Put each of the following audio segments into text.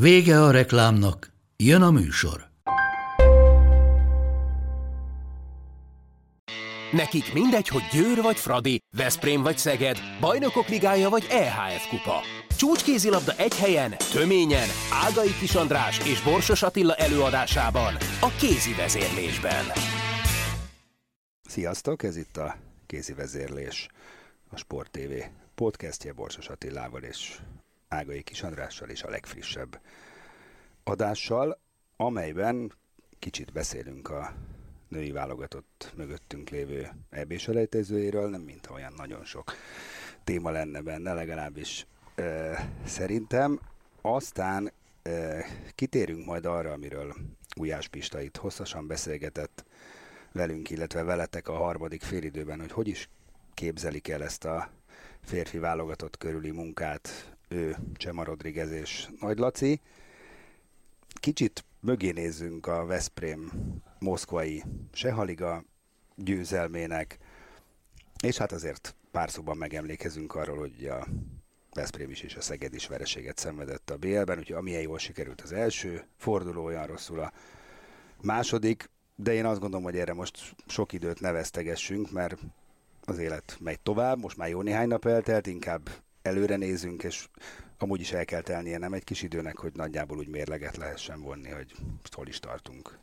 Vége a reklámnak, jön a műsor. Nekik mindegy, hogy Győr vagy Fradi, Veszprém vagy Szeged, Bajnokok Ligája vagy EHF Kupa. Csúcskézilabda egy helyen, töményen, Ágai Kis András és Borsos Attila előadásában, a kézi vezérlésben. Sziasztok, ez itt a kézi vezérlés, a Sport TV podcastje Borsos Attilával és Ágai Kis Andrással és a legfrissebb adással, amelyben kicsit beszélünk a női válogatott mögöttünk lévő eb selejtezőjéről, nem mint olyan nagyon sok téma lenne benne, legalábbis e, szerintem. Aztán e, kitérünk majd arra, amiről Ujás Pista itt hosszasan beszélgetett velünk, illetve veletek a harmadik félidőben, hogy hogy is képzelik el ezt a férfi válogatott körüli munkát ő, Csema Rodriguez és Nagy Laci. Kicsit mögé nézzünk a Veszprém moszkvai Sehaliga győzelmének, és hát azért pár szóban megemlékezünk arról, hogy a Veszprém is és a Szeged is vereséget szenvedett a BL-ben, úgyhogy amilyen jól sikerült az első forduló, olyan rosszul a második, de én azt gondolom, hogy erre most sok időt neveztegessünk, mert az élet megy tovább, most már jó néhány nap eltelt, inkább előre nézünk, és amúgy is el kell telnie nem egy kis időnek, hogy nagyjából úgy mérleget lehessen vonni, hogy hol is tartunk.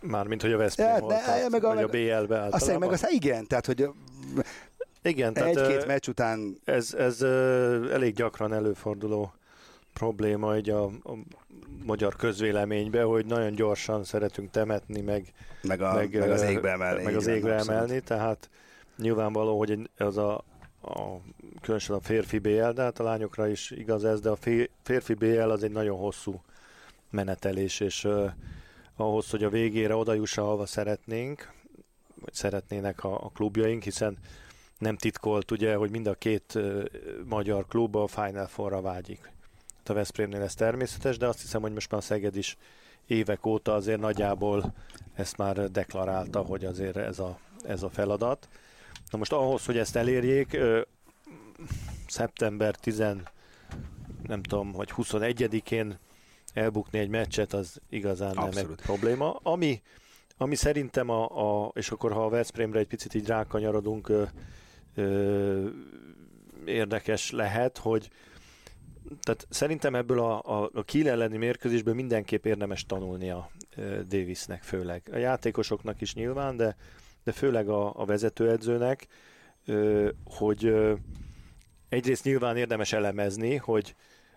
Mármint, hogy a Veszprém ja, volt, ne, meg a, vagy a BL-be általában. Azt meg azt, igen, tehát, hogy igen, tehát egy-két meccs után... Ez, ez elég gyakran előforduló probléma így a, a magyar közvéleménybe, hogy nagyon gyorsan szeretünk temetni, meg, meg, a, meg, meg az égbe emelni. Meg az égbe emelni, tehát nyilvánvaló, hogy az a a, különösen a férfi BL, de hát a lányokra is igaz ez, de a férfi BL az egy nagyon hosszú menetelés, és uh, ahhoz, hogy a végére oda jussa, ahova szeretnénk, vagy szeretnének a, a klubjaink, hiszen nem titkolt ugye, hogy mind a két uh, magyar klub a Final Four-ra vágyik. A Veszprémnél ez természetes, de azt hiszem, hogy most már Szeged is évek óta azért nagyjából ezt már deklarálta, hogy azért ez a, ez a feladat. Na most ahhoz, hogy ezt elérjék, szeptember 10, nem tudom, hogy 21-én elbukni egy meccset, az igazán Abszolút. nem egy probléma. Ami, ami szerintem a, a, és akkor ha a Veszprémre egy picit így rákanyarodunk, ö, ö, érdekes lehet, hogy tehát szerintem ebből a, a, a Kiel elleni mérkőzésből mindenképp érdemes tanulnia Davisnek főleg. A játékosoknak is nyilván, de de főleg a, a vezetőedzőnek, hogy egyrészt nyilván érdemes elemezni, hogy,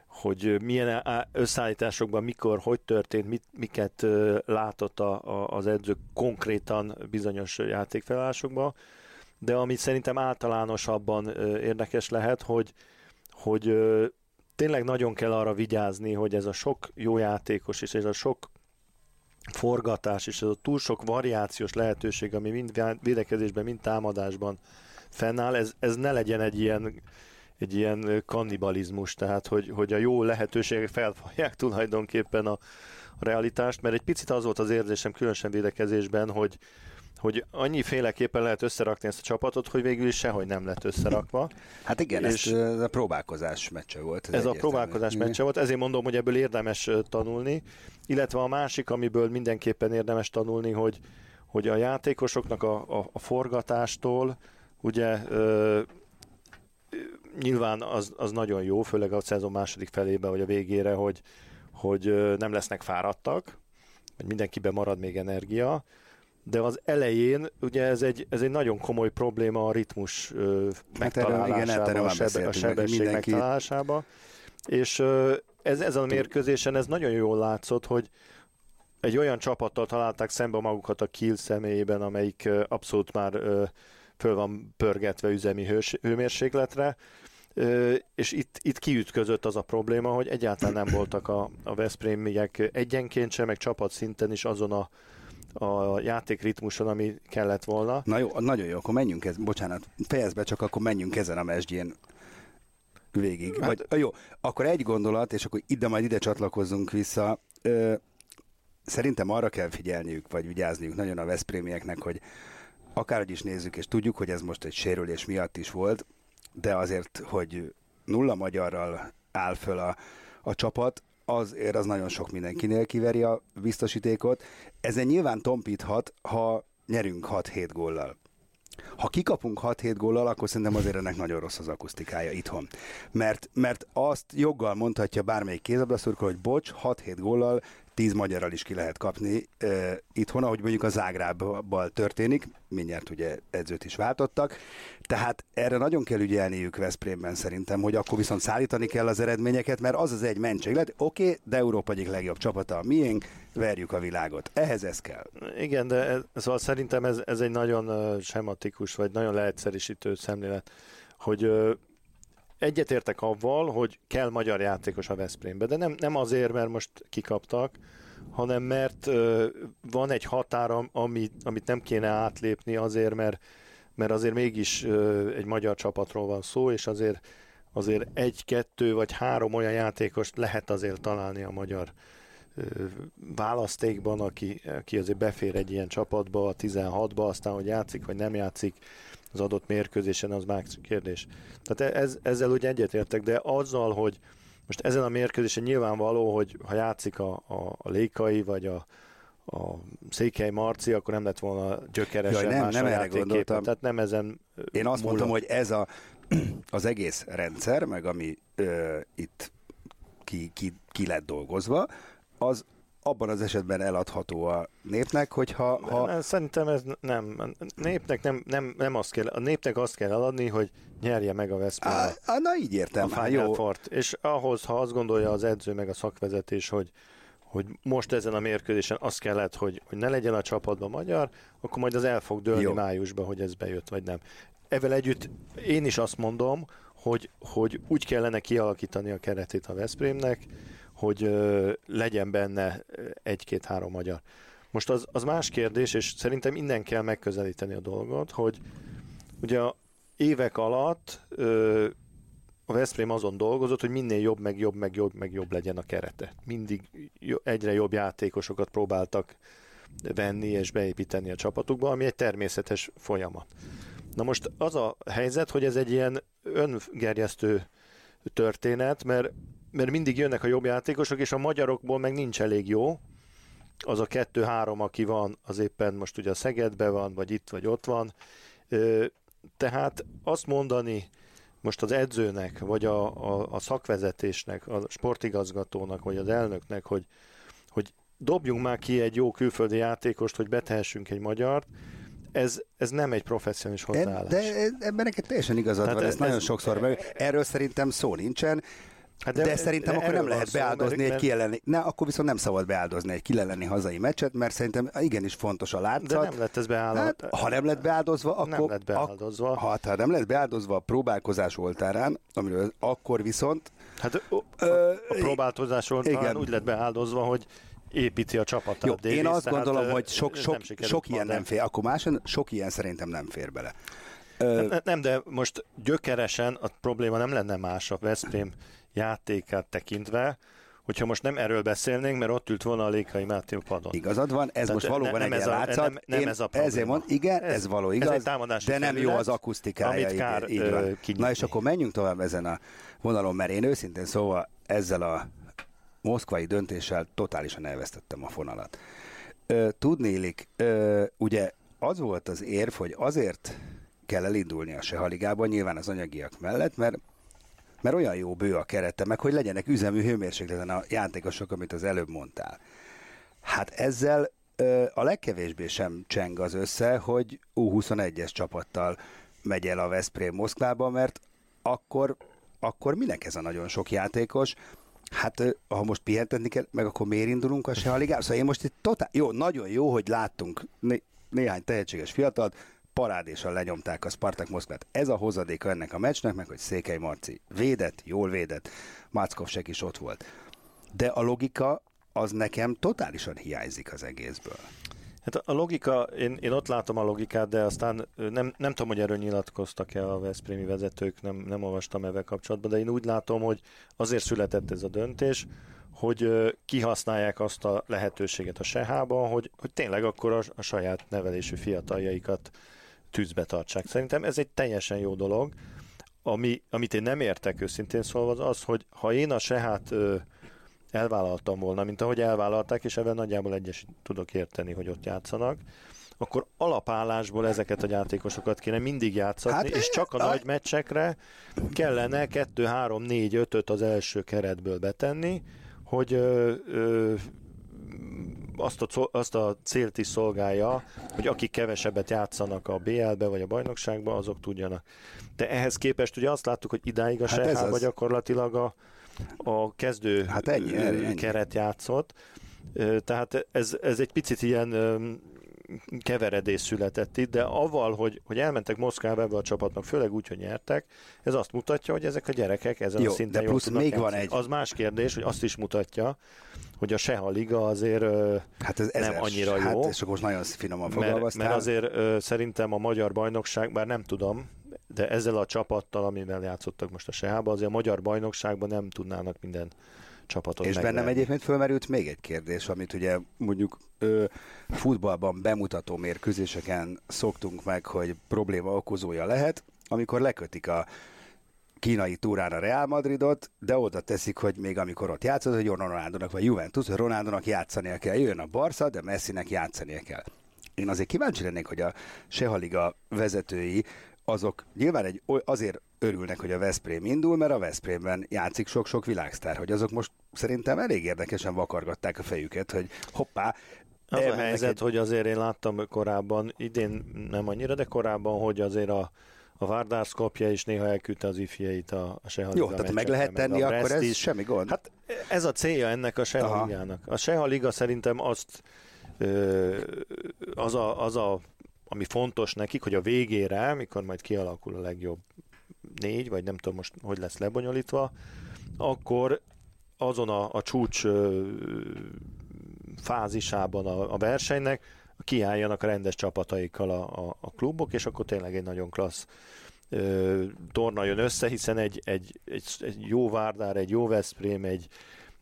hogy milyen összeállításokban, mikor, hogy történt, mit, miket látott a, a, az edző konkrétan bizonyos játékfelállásokban, de ami szerintem általánosabban érdekes lehet, hogy, hogy tényleg nagyon kell arra vigyázni, hogy ez a sok jó játékos és ez a sok forgatás és ez a túl sok variációs lehetőség, ami mind védekezésben, mind támadásban fennáll, ez, ez ne legyen egy ilyen, egy ilyen kannibalizmus, tehát hogy, hogy a jó lehetőségek felfalják tulajdonképpen a, a realitást, mert egy picit az volt az érzésem, különösen védekezésben, hogy, hogy annyi féleképpen lehet összerakni ezt a csapatot, hogy végül is sehogy nem lett összerakva. Hát igen, és ez a próbálkozás meccse volt. Ez, ez a próbálkozás meccse volt, ezért mondom, hogy ebből érdemes tanulni, illetve a másik, amiből mindenképpen érdemes tanulni, hogy, hogy a játékosoknak a, a, a forgatástól, ugye ö, nyilván az, az nagyon jó, főleg a szezon második felébe, vagy a végére, hogy, hogy nem lesznek fáradtak, hogy mindenkiben marad még energia, de az elején ugye ez egy, ez egy nagyon komoly probléma a ritmus ö, megtalálásában, hát a, sebe, a sebesség mindenki... megtalálásába. És ö, ez, ezen a mérkőzésen ez nagyon jól látszott, hogy egy olyan csapattal találták szembe magukat a Kiel személyében, amelyik ö, abszolút már ö, föl van pörgetve üzemi hős, hőmérsékletre, és itt, itt kiütközött az a probléma, hogy egyáltalán nem voltak a, a Veszprémiek egyenként sem, meg csapat szinten is azon a, a játékritmuson, ami kellett volna. Na jó, nagyon jó, akkor menjünk, ez, bocsánat, fejezd be, csak akkor menjünk ezen a mesdjén végig. Hát, Vagy, jó, akkor egy gondolat, és akkor ide majd ide csatlakozzunk vissza. Ö, szerintem arra kell figyelniük, vagy vigyázniuk nagyon a Veszprémieknek, hogy akárhogy is nézzük, és tudjuk, hogy ez most egy sérülés miatt is volt, de azért, hogy nulla magyarral áll föl a, a csapat, azért az nagyon sok mindenkinél kiveri a biztosítékot. Ezen nyilván tompíthat, ha nyerünk 6-7 góllal. Ha kikapunk 6-7 góllal, akkor szerintem azért ennek nagyon rossz az akusztikája itthon. Mert, mert azt joggal mondhatja bármelyik kézabdaszurkol, hogy bocs, 6-7 góllal 10 magyarral is ki lehet kapni uh, itthon, ahogy mondjuk a Zágrábbal történik, mindjárt ugye edzőt is váltottak, tehát erre nagyon kell ügyelniük Veszprémben szerintem, hogy akkor viszont szállítani kell az eredményeket, mert az az egy mentséglet, oké, okay, de Európa egyik legjobb csapata a miénk, verjük a világot. Ehhez ez kell. Igen, de ez, szóval szerintem ez, ez egy nagyon sematikus, vagy nagyon leegyszerűsítő szemlélet, hogy egyetértek avval, hogy kell magyar játékos a Veszprémbe, de nem, nem azért, mert most kikaptak, hanem mert uh, van egy határa, amit, amit nem kéne átlépni azért, mert, mert azért mégis uh, egy magyar csapatról van szó, és azért azért egy, kettő vagy három olyan játékost lehet azért találni a magyar választékban, aki, aki azért befér egy ilyen csapatba, a 16-ba, aztán hogy játszik vagy nem játszik az adott mérkőzésen, az más kérdés. Tehát ez, ezzel ugye egyetértek, de azzal, hogy most ezen a mérkőzésen nyilvánvaló, hogy ha játszik a, a, a Lékai vagy a, a Székely Marci, akkor nem lett volna gyökeresen Jaj, nem, más nem erre gondoltam. Tehát nem ezen Én azt múlva. mondtam, hogy ez a, az egész rendszer, meg ami ö, itt ki, ki, ki lett dolgozva, az abban az esetben eladható a népnek, hogyha... Ha... Szerintem ez nem. Népnek nem, nem, nem azt kell, a népnek azt kell eladni, hogy nyerje meg a Veszprém. Na így értem. A hát jó. Fort. És ahhoz, ha azt gondolja az edző meg a szakvezetés, hogy hogy most ezen a mérkőzésen az kellett, hogy, hogy ne legyen a csapatban magyar, akkor majd az el fog dőlni Jó. májusban, hogy ez bejött, vagy nem. Evel együtt én is azt mondom, hogy, hogy úgy kellene kialakítani a keretét a Veszprémnek, hogy legyen benne egy-két-három magyar. Most az, az más kérdés, és szerintem innen kell megközelíteni a dolgot, hogy ugye évek alatt a Veszprém azon dolgozott, hogy minél jobb, meg jobb, meg jobb, meg jobb legyen a kerete. Mindig egyre jobb játékosokat próbáltak venni és beépíteni a csapatukba, ami egy természetes folyamat. Na most az a helyzet, hogy ez egy ilyen öngerjesztő történet, mert mert mindig jönnek a jobb játékosok, és a magyarokból meg nincs elég jó. Az a kettő-három, aki van, az éppen most ugye a Szegedben van, vagy itt, vagy ott van. Tehát azt mondani most az edzőnek, vagy a, a, a szakvezetésnek, a sportigazgatónak, vagy az elnöknek, hogy, hogy dobjunk már ki egy jó külföldi játékost, hogy betehessünk egy magyart, ez, ez nem egy professzionális hozzáállás. De ebben neked teljesen igazad Tehát van, ez, ez nagyon sokszor, e, erről szerintem szó nincsen. Hát de, de szerintem de akkor nem lehet beáldozni szó, egy kieleni, ne, akkor viszont nem szabad beáldozni egy kieleni hazai meccset, mert szerintem igenis fontos a látszat. De nem lett ez beáldozva. Hát, ha nem lett beáldozva, akkor... Nem lett beáldozva. Ak- ha, ha nem lett beáldozva a próbálkozás oltárán, amiről akkor viszont... Hát ö, ö, a próbálkozás oltárán igen. úgy lett beáldozva, hogy építi a csapatát. Jó, Davis, én azt gondolom, hogy sok, sok, sok ilyen nem fér, akkor máson sok ilyen szerintem nem fér bele. Ö... Nem, de most gyökeresen a probléma nem lenne más a Veszprém játékát tekintve, hogyha most nem erről beszélnénk, mert ott ült volna a Lékai Máté padon. Igazad van, ez Tehát most valóban nem, egy ez a, látszat. Nem, nem Én ez a probléma. Ezért mond, igen, ez, ez való igaz, ez de nem jó az akusztikája. Amit kár, így, így van. Na és akkor menjünk tovább ezen a vonalon, mert én őszintén szóval ezzel a moszkvai döntéssel totálisan elvesztettem a fonalat. Tudnélik, ugye az volt az érv, hogy azért kell elindulni a Sehaligában, nyilván az anyagiak mellett, mert mert olyan jó bő a kerete, meg hogy legyenek üzemű hőmérsékleten a játékosok, amit az előbb mondtál. Hát ezzel ö, a legkevésbé sem cseng az össze, hogy U21-es csapattal megy el a Veszprém Moszkvába, mert akkor, akkor minek ez a nagyon sok játékos? Hát, ha most pihentetni kell, meg akkor miért indulunk a Seha Ligába? Szóval én most itt totál, jó, nagyon jó, hogy láttunk né- néhány tehetséges fiatalt, parádésan lenyomták a Spartak Moszkvát. Ez a hozadéka ennek a meccsnek, meg hogy Székely Marci védett, jól védett, Mackovsek is ott volt. De a logika az nekem totálisan hiányzik az egészből. Hát a logika, én, én ott látom a logikát, de aztán nem, nem tudom, hogy erről nyilatkoztak-e a Veszprémi vezetők, nem, nem olvastam ebben kapcsolatban, de én úgy látom, hogy azért született ez a döntés, hogy kihasználják azt a lehetőséget a Sehában, hogy, hogy tényleg akkor a, a saját nevelésű fiataljaikat tűzbe tartsák. Szerintem ez egy teljesen jó dolog. Ami, amit én nem értek őszintén szólva, az az, hogy ha én a Sehát ö, elvállaltam volna, mint ahogy elvállalták, és ebben nagyjából egyes tudok érteni, hogy ott játszanak, akkor alapállásból ezeket a játékosokat kéne mindig játszani, hát, és csak a a nagy meccsekre kellene 2, 3, 4, 5 az első keretből betenni, hogy ö, ö, azt, a, azt a célt is szolgálja, hogy akik kevesebbet játszanak a BL-be vagy a bajnokságban, azok tudjanak. De ehhez képest ugye azt láttuk, hogy idáig a hát Sehában gyakorlatilag a, a kezdő hát ennyi, ennyi. keret játszott. Tehát ez, ez egy picit ilyen keveredés született itt, de avval, hogy, hogy elmentek Moszkvába ebbe a csapatnak, főleg úgy, hogy nyertek, ez azt mutatja, hogy ezek a gyerekek ezen Jó, a szinten de plusz még van egy... Az más kérdés, hogy azt is mutatja, hogy a Seha Liga azért hát ez nem ezes. annyira jó. Hát, és akkor most nagyon finoman mert, mert azért ö, szerintem a magyar bajnokság, bár nem tudom, de ezzel a csapattal, amivel játszottak most a Sehába, azért a magyar bajnokságban nem tudnának minden csapatot És megverni. bennem egyébként fölmerült még egy kérdés, amit ugye mondjuk ö, futballban bemutató mérkőzéseken szoktunk meg, hogy probléma okozója lehet, amikor lekötik a kínai túrán a Real Madridot, de oda teszik, hogy még amikor ott játszott, hogy Ronaldónak vagy Juventus, hogy Ronaldónak játszania kell. Jön a Barca, de Messinek játszania kell. Én azért kíváncsi lennék, hogy a Sehaliga vezetői azok nyilván egy, azért örülnek, hogy a Veszprém indul, mert a Veszprémben játszik sok-sok világsztár, hogy azok most szerintem elég érdekesen vakargatták a fejüket, hogy hoppá, az a helyzet, egy... hogy azért én láttam korábban, idén nem annyira, de korábban, hogy azért a, a Várdár Skopje is néha elküldte az ifjeit a, a Seha Jó, tehát meg lehet tenni, meg akkor ez is. semmi gond. Hát ez a célja ennek a Seha Ligának. A Seha Liga szerintem azt az a, az a ami fontos nekik, hogy a végére, mikor majd kialakul a legjobb négy, vagy nem tudom most, hogy lesz lebonyolítva, akkor azon a, a csúcs ö, fázisában a, a versenynek kiálljanak a rendes csapataikkal a, a, a klubok, és akkor tényleg egy nagyon klassz ö, torna jön össze, hiszen egy, egy, egy, egy jó Várdár, egy jó Veszprém, egy,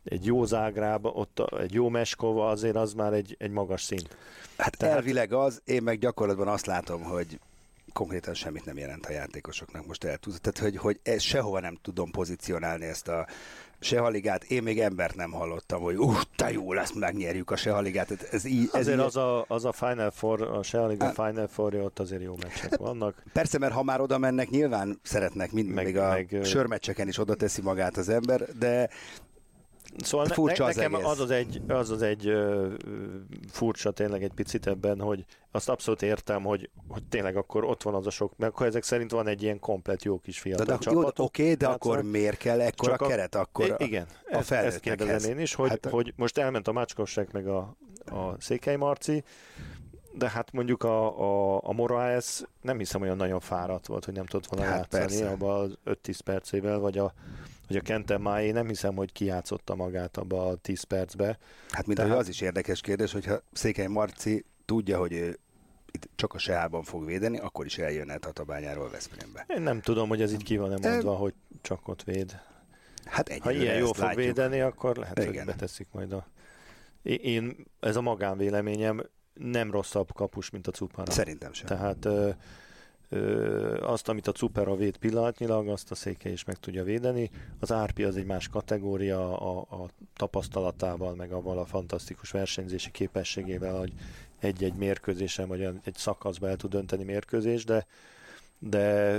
egy jó Zágráb, ott egy jó Meskova, azért az már egy, egy magas szint. Hát Tehát... elvileg az, én meg gyakorlatban azt látom, hogy konkrétan semmit nem jelent a játékosoknak most el Tehát, hogy, hogy ez sehova nem tudom pozícionálni ezt a Sehaligát. Én még embert nem hallottam, hogy uh, te jó lesz, megnyerjük a Sehaligát. Ez, ez így, ez azért így... az, a, az a Final Four, a Sehaliga hát, Final four ott azért jó meccsek vannak. Persze, mert ha már oda mennek, nyilván szeretnek, mind, meg, még a meg, sörmeccseken is oda teszi magát az ember, de Szóval ne, furcsa ne, nekem az, az az egy, az, az egy uh, furcsa tényleg egy picit ebben, hogy azt abszolút értem, hogy, hogy tényleg akkor ott van az a sok, meg akkor ezek szerint van egy ilyen komplet jó kis fiatal de, de, csapat. Oké, okay, de akkor miért kell ekkora a keret? Akkor a, igen, a ezt, ezt kérdezem én is, hogy, hát, hogy most elment a Mácskosság meg a, a Székely Marci, de hát mondjuk a, a, a Moraes nem hiszem olyan nagyon fáradt volt, hogy nem tudott volna hát játszani abban az 5-10 percével, vagy a hogy a Kenten Máé nem hiszem, hogy kijátszotta magát abba a 10 percbe. Hát mint Tehát... az is érdekes kérdés, hogyha Székely Marci tudja, hogy ő itt csak a Seában fog védeni, akkor is eljönne Tatabányáról Veszprémbe. Én nem tudom, hogy ez így ki van-e mondva, e... hogy csak ott véd. Hát ha ilyen jól fog látjuk. védeni, akkor lehet, Igen. hogy beteszik majd a... Én, ez a magánvéleményem, nem rosszabb kapus, mint a Cupara. Szerintem sem. Tehát azt, amit a Cupera véd pillanatnyilag, azt a széke is meg tudja védeni. Az Árpi az egy más kategória a, a tapasztalatával, meg avval a fantasztikus versenyzési képességével, hogy egy-egy mérkőzésen, vagy egy szakaszba el tud dönteni mérkőzés, de de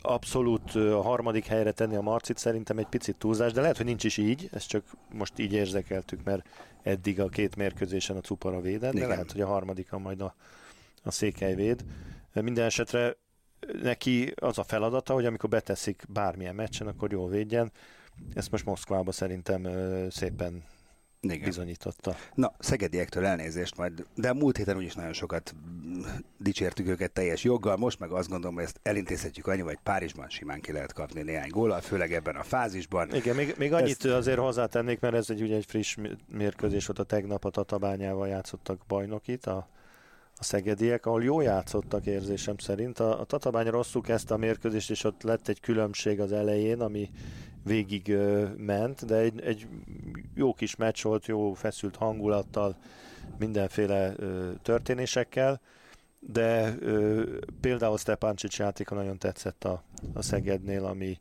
abszolút a harmadik helyre tenni a Marcit szerintem egy picit túlzás, de lehet, hogy nincs is így, ezt csak most így érzekeltük, mert eddig a két mérkőzésen a Cupara védett, de Igen. lehet, hogy a harmadikon majd a, a Székely véd. Minden esetre neki az a feladata, hogy amikor beteszik bármilyen meccsen, akkor jól védjen. Ezt most Moszkvába szerintem szépen Igen. bizonyította. Na, szegediektől elnézést majd, de múlt héten úgyis nagyon sokat dicsértük őket teljes joggal, most meg azt gondolom, hogy ezt elintézhetjük annyi, hogy Párizsban simán ki lehet kapni néhány góllal, főleg ebben a fázisban. Igen, még, még annyit ezt... azért hozzátennék, mert ez egy ugye egy friss mérkőzés volt a tegnap a Tatabányával játszottak bajnokit, a a szegediek, ahol jó játszottak érzésem szerint. A, a Tatabány rosszul kezdte a mérkőzést, és ott lett egy különbség az elején, ami végig ö, ment, de egy, egy jó kis meccs volt, jó feszült hangulattal, mindenféle ö, történésekkel, de ö, például Stepancsics játéka nagyon tetszett a, a Szegednél, ami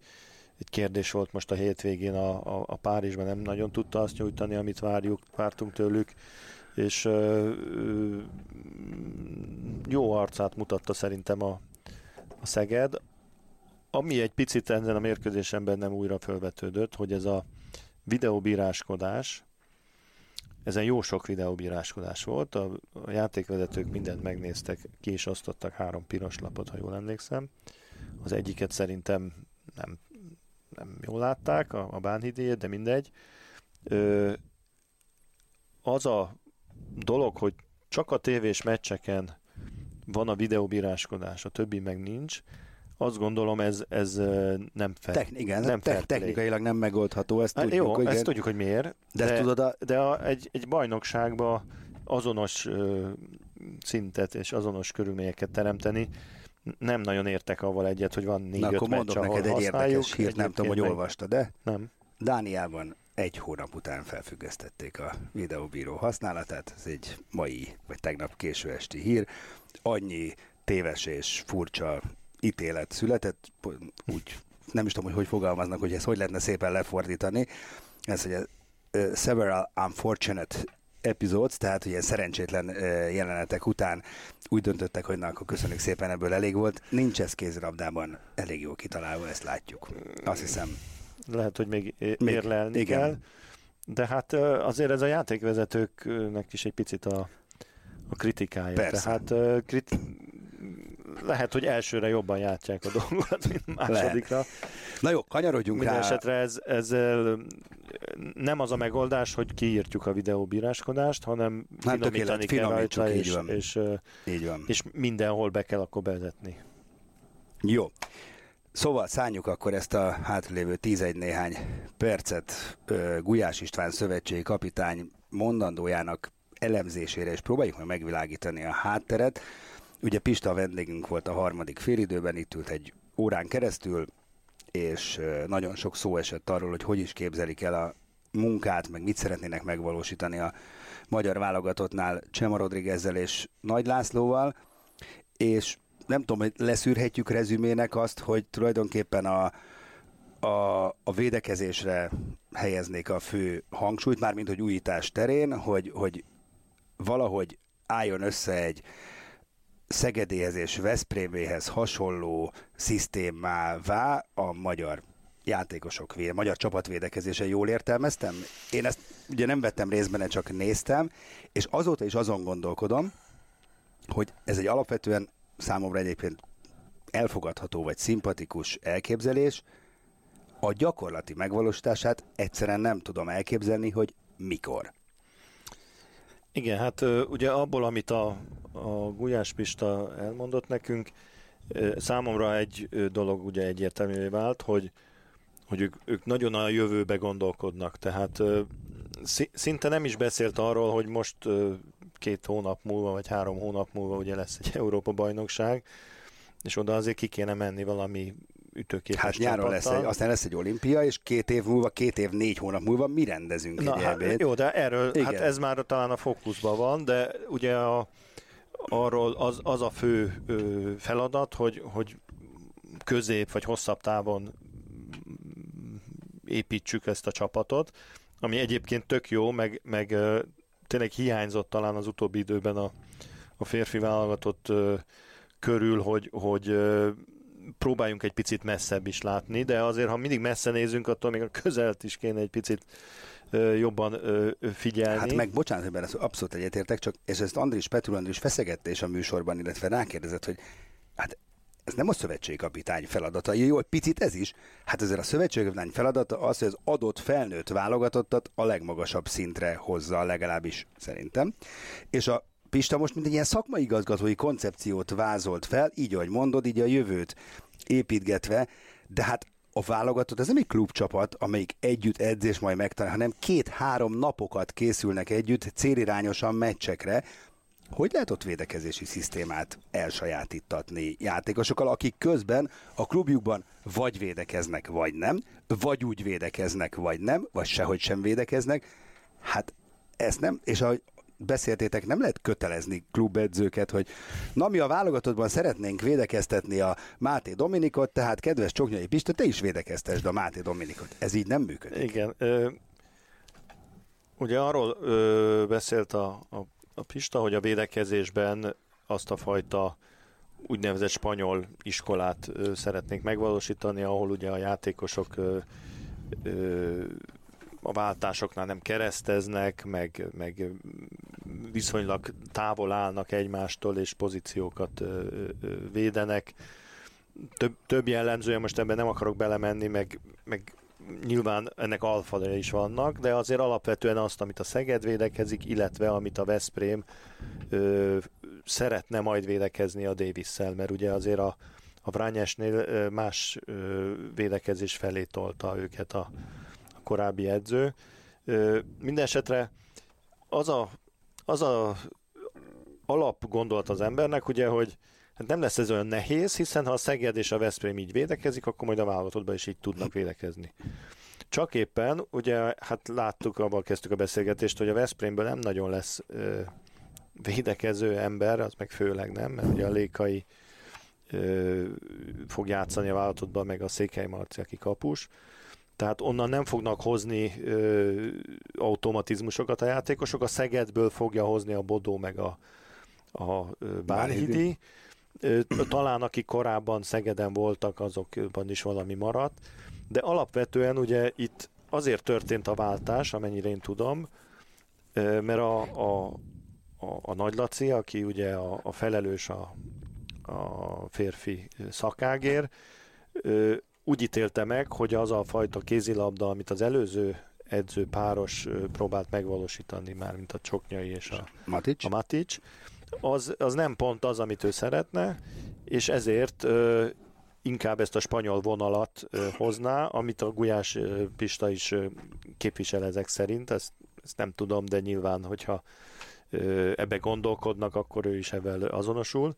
egy kérdés volt most a hétvégén a, a, a Párizsban, nem nagyon tudta azt nyújtani, amit várjuk, vártunk tőlük és jó arcát mutatta szerintem a, a Szeged. Ami egy picit ezen a mérkőzésen bennem újra felvetődött, hogy ez a videóbíráskodás, ezen jó sok videóbíráskodás volt, a, a játékvezetők mindent megnéztek, ki is osztottak három piros lapot, ha jól emlékszem. Az egyiket szerintem nem, nem jól látták, a, a bánhidéjét, de mindegy. Ö, az a dolog, hogy csak a tévés meccseken van a videóbíráskodás, a többi meg nincs, azt gondolom ez, ez nem fel. Techn- igen, nem te- technikailag nem megoldható, ezt hát tudjuk. Jó, igen. ezt tudjuk, hogy miért. De, de, tudod a... de a, egy, egy bajnokságba azonos ö, szintet és azonos körülményeket teremteni, nem nagyon értek avval egyet, hogy van négy-öt meccs, mondok neked egy érdekes hírt, nem tudom, hogy olvastad, de nem. Dániában egy hónap után felfüggesztették a videóbíró használatát, ez egy mai, vagy tegnap késő esti hír. Annyi téves és furcsa ítélet született, úgy nem is tudom, hogy hogy fogalmaznak, hogy ez hogy lehetne szépen lefordítani. Ez, hogy a several unfortunate episodes, tehát ilyen szerencsétlen jelenetek után úgy döntöttek, hogy na, akkor köszönjük szépen, ebből elég volt. Nincs ez kézrabdában elég jó kitalálva, ezt látjuk. Azt hiszem, lehet, hogy még érlelni még, igen. kell. De hát azért ez a játékvezetőknek is egy picit a, a kritikája. Persze. Tehát kriti- lehet, hogy elsőre jobban játják a dolgokat, mint másodikra. Lehet. Na jó, kanyarodjunk Minden rá. esetre ez, ez nem az a megoldás, hogy kiírtjuk a videóbíráskodást, hanem nem finomítani kell rajta, és, van. És, így van. és mindenhol be kell akkor bevezetni. Jó. Szóval szálljuk akkor ezt a hátralévő 11 néhány percet Gulyás István szövetségi kapitány mondandójának elemzésére, és próbáljuk meg megvilágítani a hátteret. Ugye Pista vendégünk volt a harmadik félidőben, itt ült egy órán keresztül, és nagyon sok szó esett arról, hogy hogy is képzelik el a munkát, meg mit szeretnének megvalósítani a magyar válogatottnál Csema Rodriguezzel és Nagy Lászlóval, és nem tudom, hogy leszűrhetjük rezümének azt, hogy tulajdonképpen a, a, a védekezésre helyeznék a fő hangsúlyt, mármint hogy újítás terén, hogy, hogy valahogy álljon össze egy Szegedéhez és Veszpréméhez hasonló szisztémává a magyar játékosok, véde, magyar csapatvédekezése jól értelmeztem? Én ezt ugye nem vettem részben, csak néztem, és azóta is azon gondolkodom, hogy ez egy alapvetően számomra egyébként elfogadható vagy szimpatikus elképzelés, a gyakorlati megvalósítását egyszerűen nem tudom elképzelni, hogy mikor. Igen, hát ugye abból, amit a, a Gulyás Pista elmondott nekünk, számomra egy dolog ugye egyértelművé vált, hogy, hogy ők, ők nagyon a jövőbe gondolkodnak, tehát szinte nem is beszélt arról, hogy most két hónap múlva, vagy három hónap múlva ugye lesz egy Európa-bajnokság, és oda azért ki kéne menni valami ütőképes Hát nyáron lesz egy, aztán lesz egy olimpia, és két év múlva, két év, négy hónap múlva mi rendezünk Na, egy hát, ebéd. Jó, de erről, Igen. hát ez már talán a fókuszban van, de ugye a, arról az, az a fő ö, feladat, hogy, hogy közép vagy hosszabb távon építsük ezt a csapatot, ami egyébként tök jó, meg, meg tényleg hiányzott talán az utóbbi időben a, a férfi válogatott körül, hogy, hogy próbáljunk egy picit messzebb is látni, de azért, ha mindig messze nézünk, attól még a közelt is kéne egy picit jobban figyelni. Hát meg, bocsánat, benne abszolút egyetértek, csak és ezt Andris Petru Andris feszegette is a műsorban, illetve rákérdezett, hogy hát ez nem a szövetségkapitány feladata, jó, hogy picit ez is. Hát ezért a szövetségkapitány feladata az, hogy az adott felnőtt válogatottat a legmagasabb szintre hozza, legalábbis szerintem. És a Pista most mint egy ilyen szakmai igazgatói koncepciót vázolt fel, így ahogy mondod, így a jövőt építgetve, de hát a válogatott, ez nem egy klubcsapat, amelyik együtt edz és majd megtanál, hanem két-három napokat készülnek együtt célirányosan meccsekre, hogy lehet ott védekezési szisztémát elsajátítatni játékosokkal, akik közben a klubjukban vagy védekeznek, vagy nem, vagy úgy védekeznek, vagy nem, vagy sehogy sem védekeznek. Hát ezt nem, és ahogy beszéltétek, nem lehet kötelezni klubedzőket, hogy na mi a válogatottban szeretnénk védekeztetni a Máté Dominikot, tehát kedves Csoknyai Pista, te is védekeztesd a Máté Dominikot. Ez így nem működik. Igen. Ö, ugye arról ö, beszélt a, a, a Pista, hogy a védekezésben azt a fajta úgynevezett spanyol iskolát ö, szeretnénk megvalósítani, ahol ugye a játékosok ö, ö, a váltásoknál nem kereszteznek, meg, meg viszonylag távol állnak egymástól, és pozíciókat védenek. Több, több jellemzője, most ebben nem akarok belemenni, meg, meg nyilván ennek alfalja is vannak, de azért alapvetően azt, amit a Szeged védekezik, illetve amit a Veszprém ö, szeretne majd védekezni a davis mert ugye azért a, a Vrányesnél más ö, védekezés felé tolta őket a, korábbi edző. Minden esetre az a, az a alap gondolat az embernek, ugye, hogy hát nem lesz ez olyan nehéz, hiszen ha a Szeged és a Veszprém így védekezik, akkor majd a válogatottban is így tudnak védekezni. Csak éppen, ugye, hát láttuk, abban kezdtük a beszélgetést, hogy a Veszprémből nem nagyon lesz ö, védekező ember, az meg főleg nem, mert ugye a Lékai ö, fog játszani a válogatottban, meg a Székely Marci, aki kapus tehát onnan nem fognak hozni ö, automatizmusokat a játékosok, a Szegedből fogja hozni a Bodó meg a, a Bárhidi. Talán akik korábban Szegeden voltak, azokban is valami maradt, de alapvetően ugye itt azért történt a váltás, amennyire én tudom, mert a, a, a, a Nagy Laci, aki ugye a, a felelős a, a férfi szakágér, úgy ítélte meg, hogy az a fajta kézilabda, amit az előző edző páros próbált megvalósítani már, mint a Csoknyai és a Matic, a Matic az, az nem pont az, amit ő szeretne, és ezért ö, inkább ezt a spanyol vonalat ö, hozná, amit a Gulyás ö, Pista is ö, képvisel ezek szerint, ezt, ezt nem tudom, de nyilván, hogyha ö, ebbe gondolkodnak, akkor ő is ebben azonosul.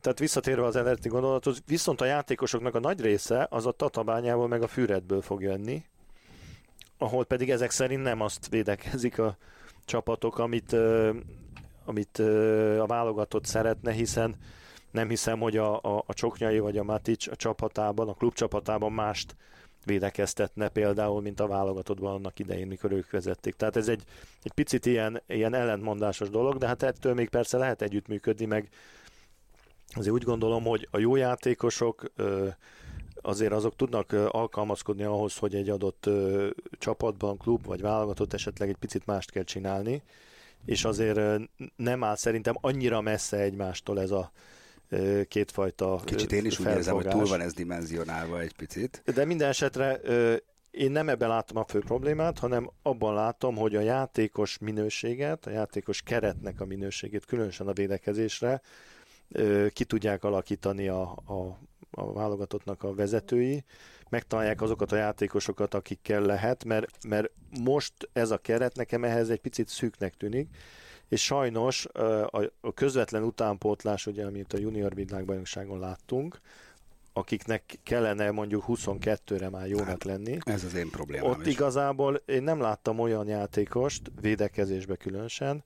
Tehát visszatérve az eredeti gondolathoz, viszont a játékosoknak a nagy része az a Tatabányából meg a Füredből fog jönni, ahol pedig ezek szerint nem azt védekezik a csapatok, amit, amit a válogatott szeretne, hiszen nem hiszem, hogy a, a, a Csoknyai vagy a Matic a csapatában, a klub csapatában mást védekeztetne például, mint a válogatottban annak idején, mikor ők vezették. Tehát ez egy, egy picit ilyen, ilyen ellentmondásos dolog, de hát ettől még persze lehet együttműködni, meg azért úgy gondolom, hogy a jó játékosok azért azok tudnak alkalmazkodni ahhoz, hogy egy adott csapatban, klub vagy válogatott esetleg egy picit mást kell csinálni, és azért nem áll szerintem annyira messze egymástól ez a kétfajta Kicsit én is úgy érzem, hogy túl van ez dimenzionálva egy picit. De minden esetre én nem ebben látom a fő problémát, hanem abban látom, hogy a játékos minőséget, a játékos keretnek a minőségét, különösen a védekezésre, ki tudják alakítani a, a, a válogatottnak a vezetői, megtalálják azokat a játékosokat, akikkel lehet, mert, mert most ez a keret nekem ehhez egy picit szűknek tűnik, és sajnos a, közvetlen utánpótlás, ugye, amit a junior világbajnokságon láttunk, akiknek kellene mondjuk 22-re már jónak hát, lenni. Ez az én problémám Ott is. igazából én nem láttam olyan játékost, védekezésbe különösen,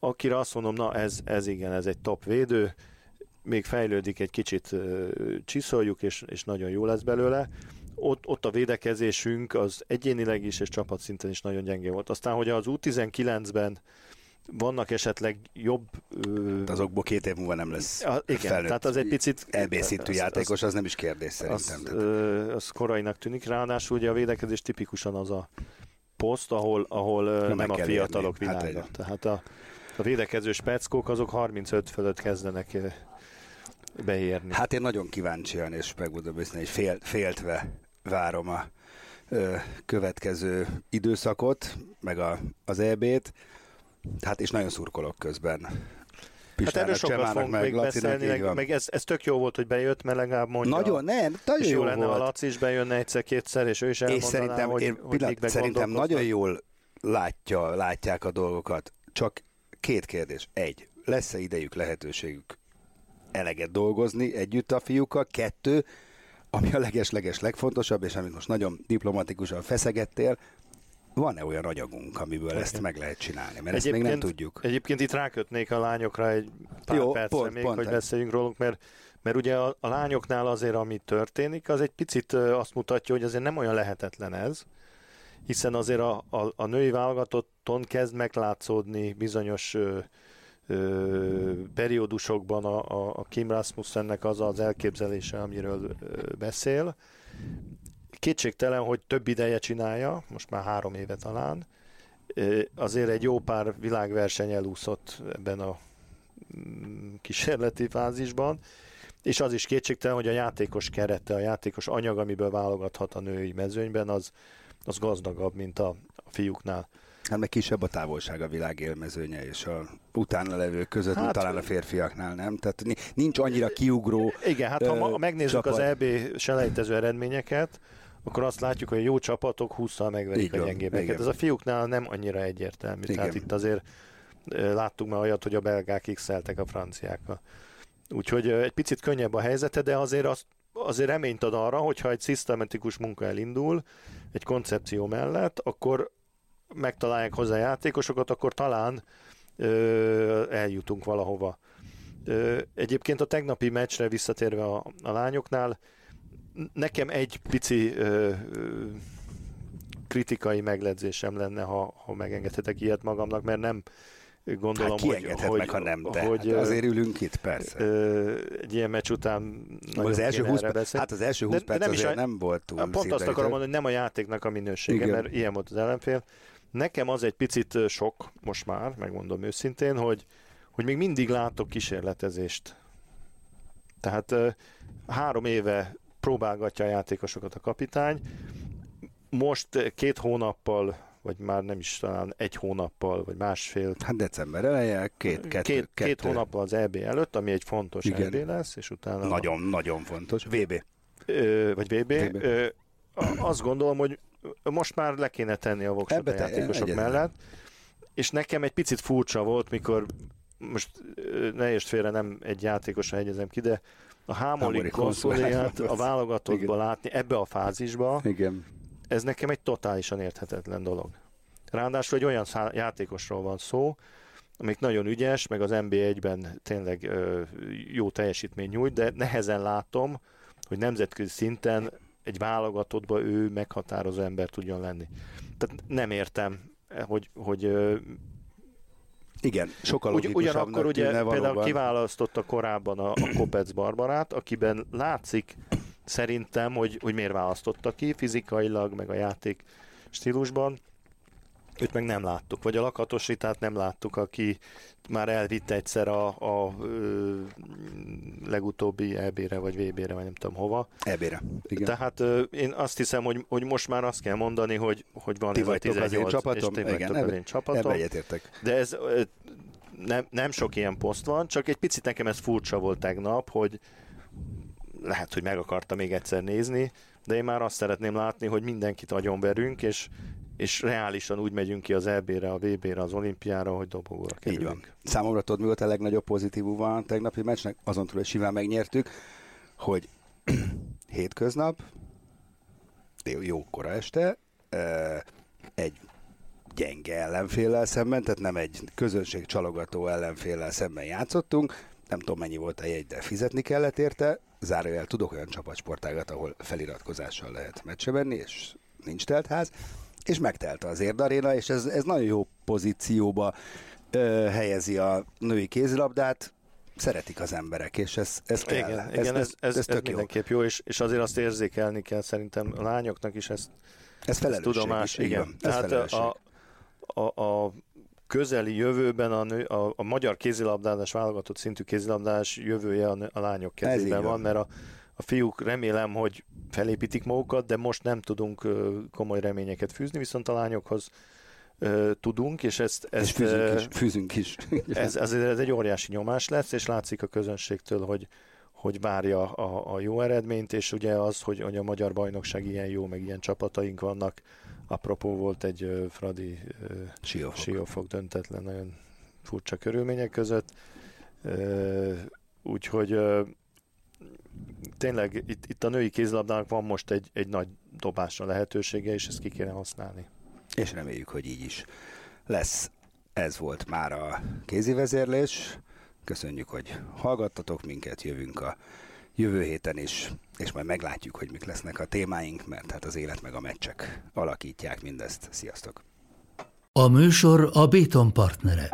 akire azt mondom, na ez, ez igen, ez egy top védő, még fejlődik egy kicsit, csiszoljuk, és, és nagyon jó lesz belőle. Ott, ott a védekezésünk az egyénileg is, és csapatszinten is nagyon gyenge volt. Aztán, hogy az U19-ben vannak esetleg jobb... De azokból két év múlva nem lesz a, Igen, felnőtt, tehát az egy picit... EB szintű játékos, az, az nem is kérdés szerintem. Az, ö, az korainak tűnik, ráadásul ugye a védekezés tipikusan az a poszt, ahol, ahol nem, nem a fiatalok érni. Hát világa. Hát tehát a, a védekező speckók azok 35 fölött kezdenek beérni. Hát én nagyon kíváncsian, és megmondom őszintén, hogy fél, féltve várom a ö, következő időszakot, meg a, az EB-t. Hát és nagyon szurkolok közben. Hát erről sokat fogunk még beszélni, meg, meg ez, ez tök jó volt, hogy bejött, mert legalább mondja. Nagyon, nem, nagyon és jó, jó lenne, volt. ha Laci is bejönne egyszer-kétszer, és ő is és elmondaná, szerintem, hogy, én, hogy pillanat, szerintem nagyon jól látja, látják a dolgokat. Csak két kérdés. Egy, lesz-e idejük, lehetőségük eleget dolgozni együtt a fiúkkal? Kettő, ami a leges-leges legfontosabb, és amit most nagyon diplomatikusan feszegettél, van-e olyan anyagunk, amiből ezt meg lehet csinálni? Mert ezt még nem tudjuk. Egyébként itt rákötnék a lányokra egy pár Jó, percre pont- még, pont hogy beszéljünk róluk, mert, mert ugye a, a lányoknál azért, ami történik, az egy picit azt mutatja, hogy azért nem olyan lehetetlen ez, hiszen azért a, a, a női válogatotton kezd meglátszódni bizonyos ö, periódusokban a, a, a Kim Rasmussennek az az elképzelése, amiről ö, beszél. Kétségtelen, hogy több ideje csinálja, most már három éve talán, Ö, azért egy jó pár világverseny elúszott ebben a mm, kísérleti fázisban, és az is kétségtelen, hogy a játékos kerete, a játékos anyag, amiből válogathat a női mezőnyben, az, az gazdagabb, mint a, a fiúknál. Hát meg kisebb a távolság a világ élmezőnye, és a utána levők között, Hát- talán a férfiaknál nem. Tehát ni- nincs annyira kiugró. Igen, hát ha Ö, ma megnézzük csapat. az EB selejtező eredményeket, akkor azt látjuk, hogy jó csapatok 20-szal megverik Így a gyengébbeket. igen. Ez a fiúknál nem annyira egyértelmű. Igen. Tehát itt azért láttuk már olyat, hogy a belgák x a franciákkal. Úgyhogy egy picit könnyebb a helyzete, de azért azt azért reményt ad arra, hogyha egy szisztematikus munka elindul, egy koncepció mellett, akkor megtalálják hozzá játékosokat, akkor talán ö, eljutunk valahova. Ö, egyébként a tegnapi meccsre visszatérve a, a lányoknál, nekem egy pici ö, ö, kritikai megledzésem lenne, ha, ha megengedhetek ilyet magamnak, mert nem gondolom, Hát hogy, hogy, meg, ha nem, de hogy hát azért ülünk itt, persze. ö, egy ilyen meccs után az első kéne 20 erre perc, hát az első De- 20 de perc nem is a- nem volt túl Pont azt akarom mondani, hogy nem a játéknak a minősége, Igen. mert ilyen volt az ellenfél. Nekem az egy picit sok most már, megmondom őszintén, hogy, hogy még mindig látok kísérletezést. Tehát három éve próbálgatja a játékosokat a kapitány. Most két hónappal, vagy már nem is talán egy hónappal, vagy másfél, Hát december eleje, két, kettő, két, kettő. két hónappal az EB előtt, ami egy fontos Igen. EB lesz, és utána Nagyon, nagyon fontos. VB. ö, vagy VB. VB. Ö, a- azt gondolom, hogy most már le kéne tenni a voksot a játékosok egyetlen. mellett, és nekem egy picit furcsa volt, mikor most ne értsd félre, nem egy játékosra hegyezem ki, de a Hámori konszoliát a válogatottba Igen. látni, ebbe a fázisba, Igen. ez nekem egy totálisan érthetetlen dolog. Ráadásul egy olyan szá- játékosról van szó, amik nagyon ügyes, meg az NB1-ben tényleg ö, jó teljesítmény nyújt, de nehezen látom, hogy nemzetközi szinten egy válogatottba ő meghatározó ember tudjon lenni. Tehát nem értem, hogy, hogy Igen, sokkal Ugy, ugyanakkor ugye tűnne például valóban. kiválasztotta korábban a, a Kopec Barbarát, akiben látszik szerintem, hogy, hogy miért választotta ki fizikailag, meg a játék stílusban. Őt meg nem láttuk, vagy a lakatosítát nem láttuk, aki már elvitte egyszer a, a ö, legutóbbi EB-re, vagy VB-re, vagy nem tudom hova. Ebére. Igen. Tehát ö, én azt hiszem, hogy, hogy most már azt kell mondani, hogy, hogy van Ti ez a vagytok az én 18, csapatom. és ti Igen, az én csapatom. Egyetértek. De ez ö, nem, nem sok ilyen poszt van, csak egy picit nekem ez furcsa volt tegnap, hogy lehet, hogy meg akarta még egyszer nézni, de én már azt szeretném látni, hogy mindenkit agyonverünk, és, és reálisan úgy megyünk ki az EB-re, a VB-re, az olimpiára, hogy dobogóra Így kerülünk. van. Számomra tudod, mi volt a legnagyobb pozitívum a tegnapi meccsnek? Azon túl, hogy simán megnyertük, hogy hétköznap, jó, kora este, egy gyenge ellenféllel szemben, tehát nem egy közönség csalogató ellenféllel szemben játszottunk, nem tudom mennyi volt a jegy, de fizetni kellett érte, zárójel tudok olyan csapatsportágat, ahol feliratkozással lehet meccse menni, és nincs teltház, és megtelte az érdaréna, és ez, ez nagyon jó pozícióba ö, helyezi a női kézilabdát, szeretik az emberek, és ez, ez kell. Igen, igen, ez, ez, ez, ez mindenképp jó, és, és azért azt érzékelni kell szerintem a lányoknak is ezt, Ez ezt felelősség tudomás. is, Igen. van. Ez Tehát felelősség. a, a, a közeli jövőben a, nő, a, a magyar kézilabdázás, válogatott szintű kézilabdás jövője a, a lányok kezében van, mert a, a fiúk remélem, hogy felépítik magukat, de most nem tudunk komoly reményeket fűzni, viszont a lányokhoz tudunk, és ezt... ezt és fűzünk is. Fűzünk is. ez, ez, ez egy óriási nyomás lesz, és látszik a közönségtől, hogy, hogy várja a, a jó eredményt, és ugye az, hogy, hogy a magyar bajnokság ilyen jó, meg ilyen csapataink vannak. Apropó volt egy uh, Fradi uh, Siófok. Siófok döntetlen, nagyon furcsa körülmények között. Uh, úgyhogy uh, tényleg itt, itt a női kézlabdának van most egy, egy nagy dobásra lehetősége, és ezt ki kéne használni. És reméljük, hogy így is lesz. Ez volt már a kézi vezérlés. Köszönjük, hogy hallgattatok minket, jövünk a jövő héten is, és majd meglátjuk, hogy mik lesznek a témáink, mert hát az élet meg a meccsek alakítják mindezt. Sziasztok! A műsor a Béton partnere.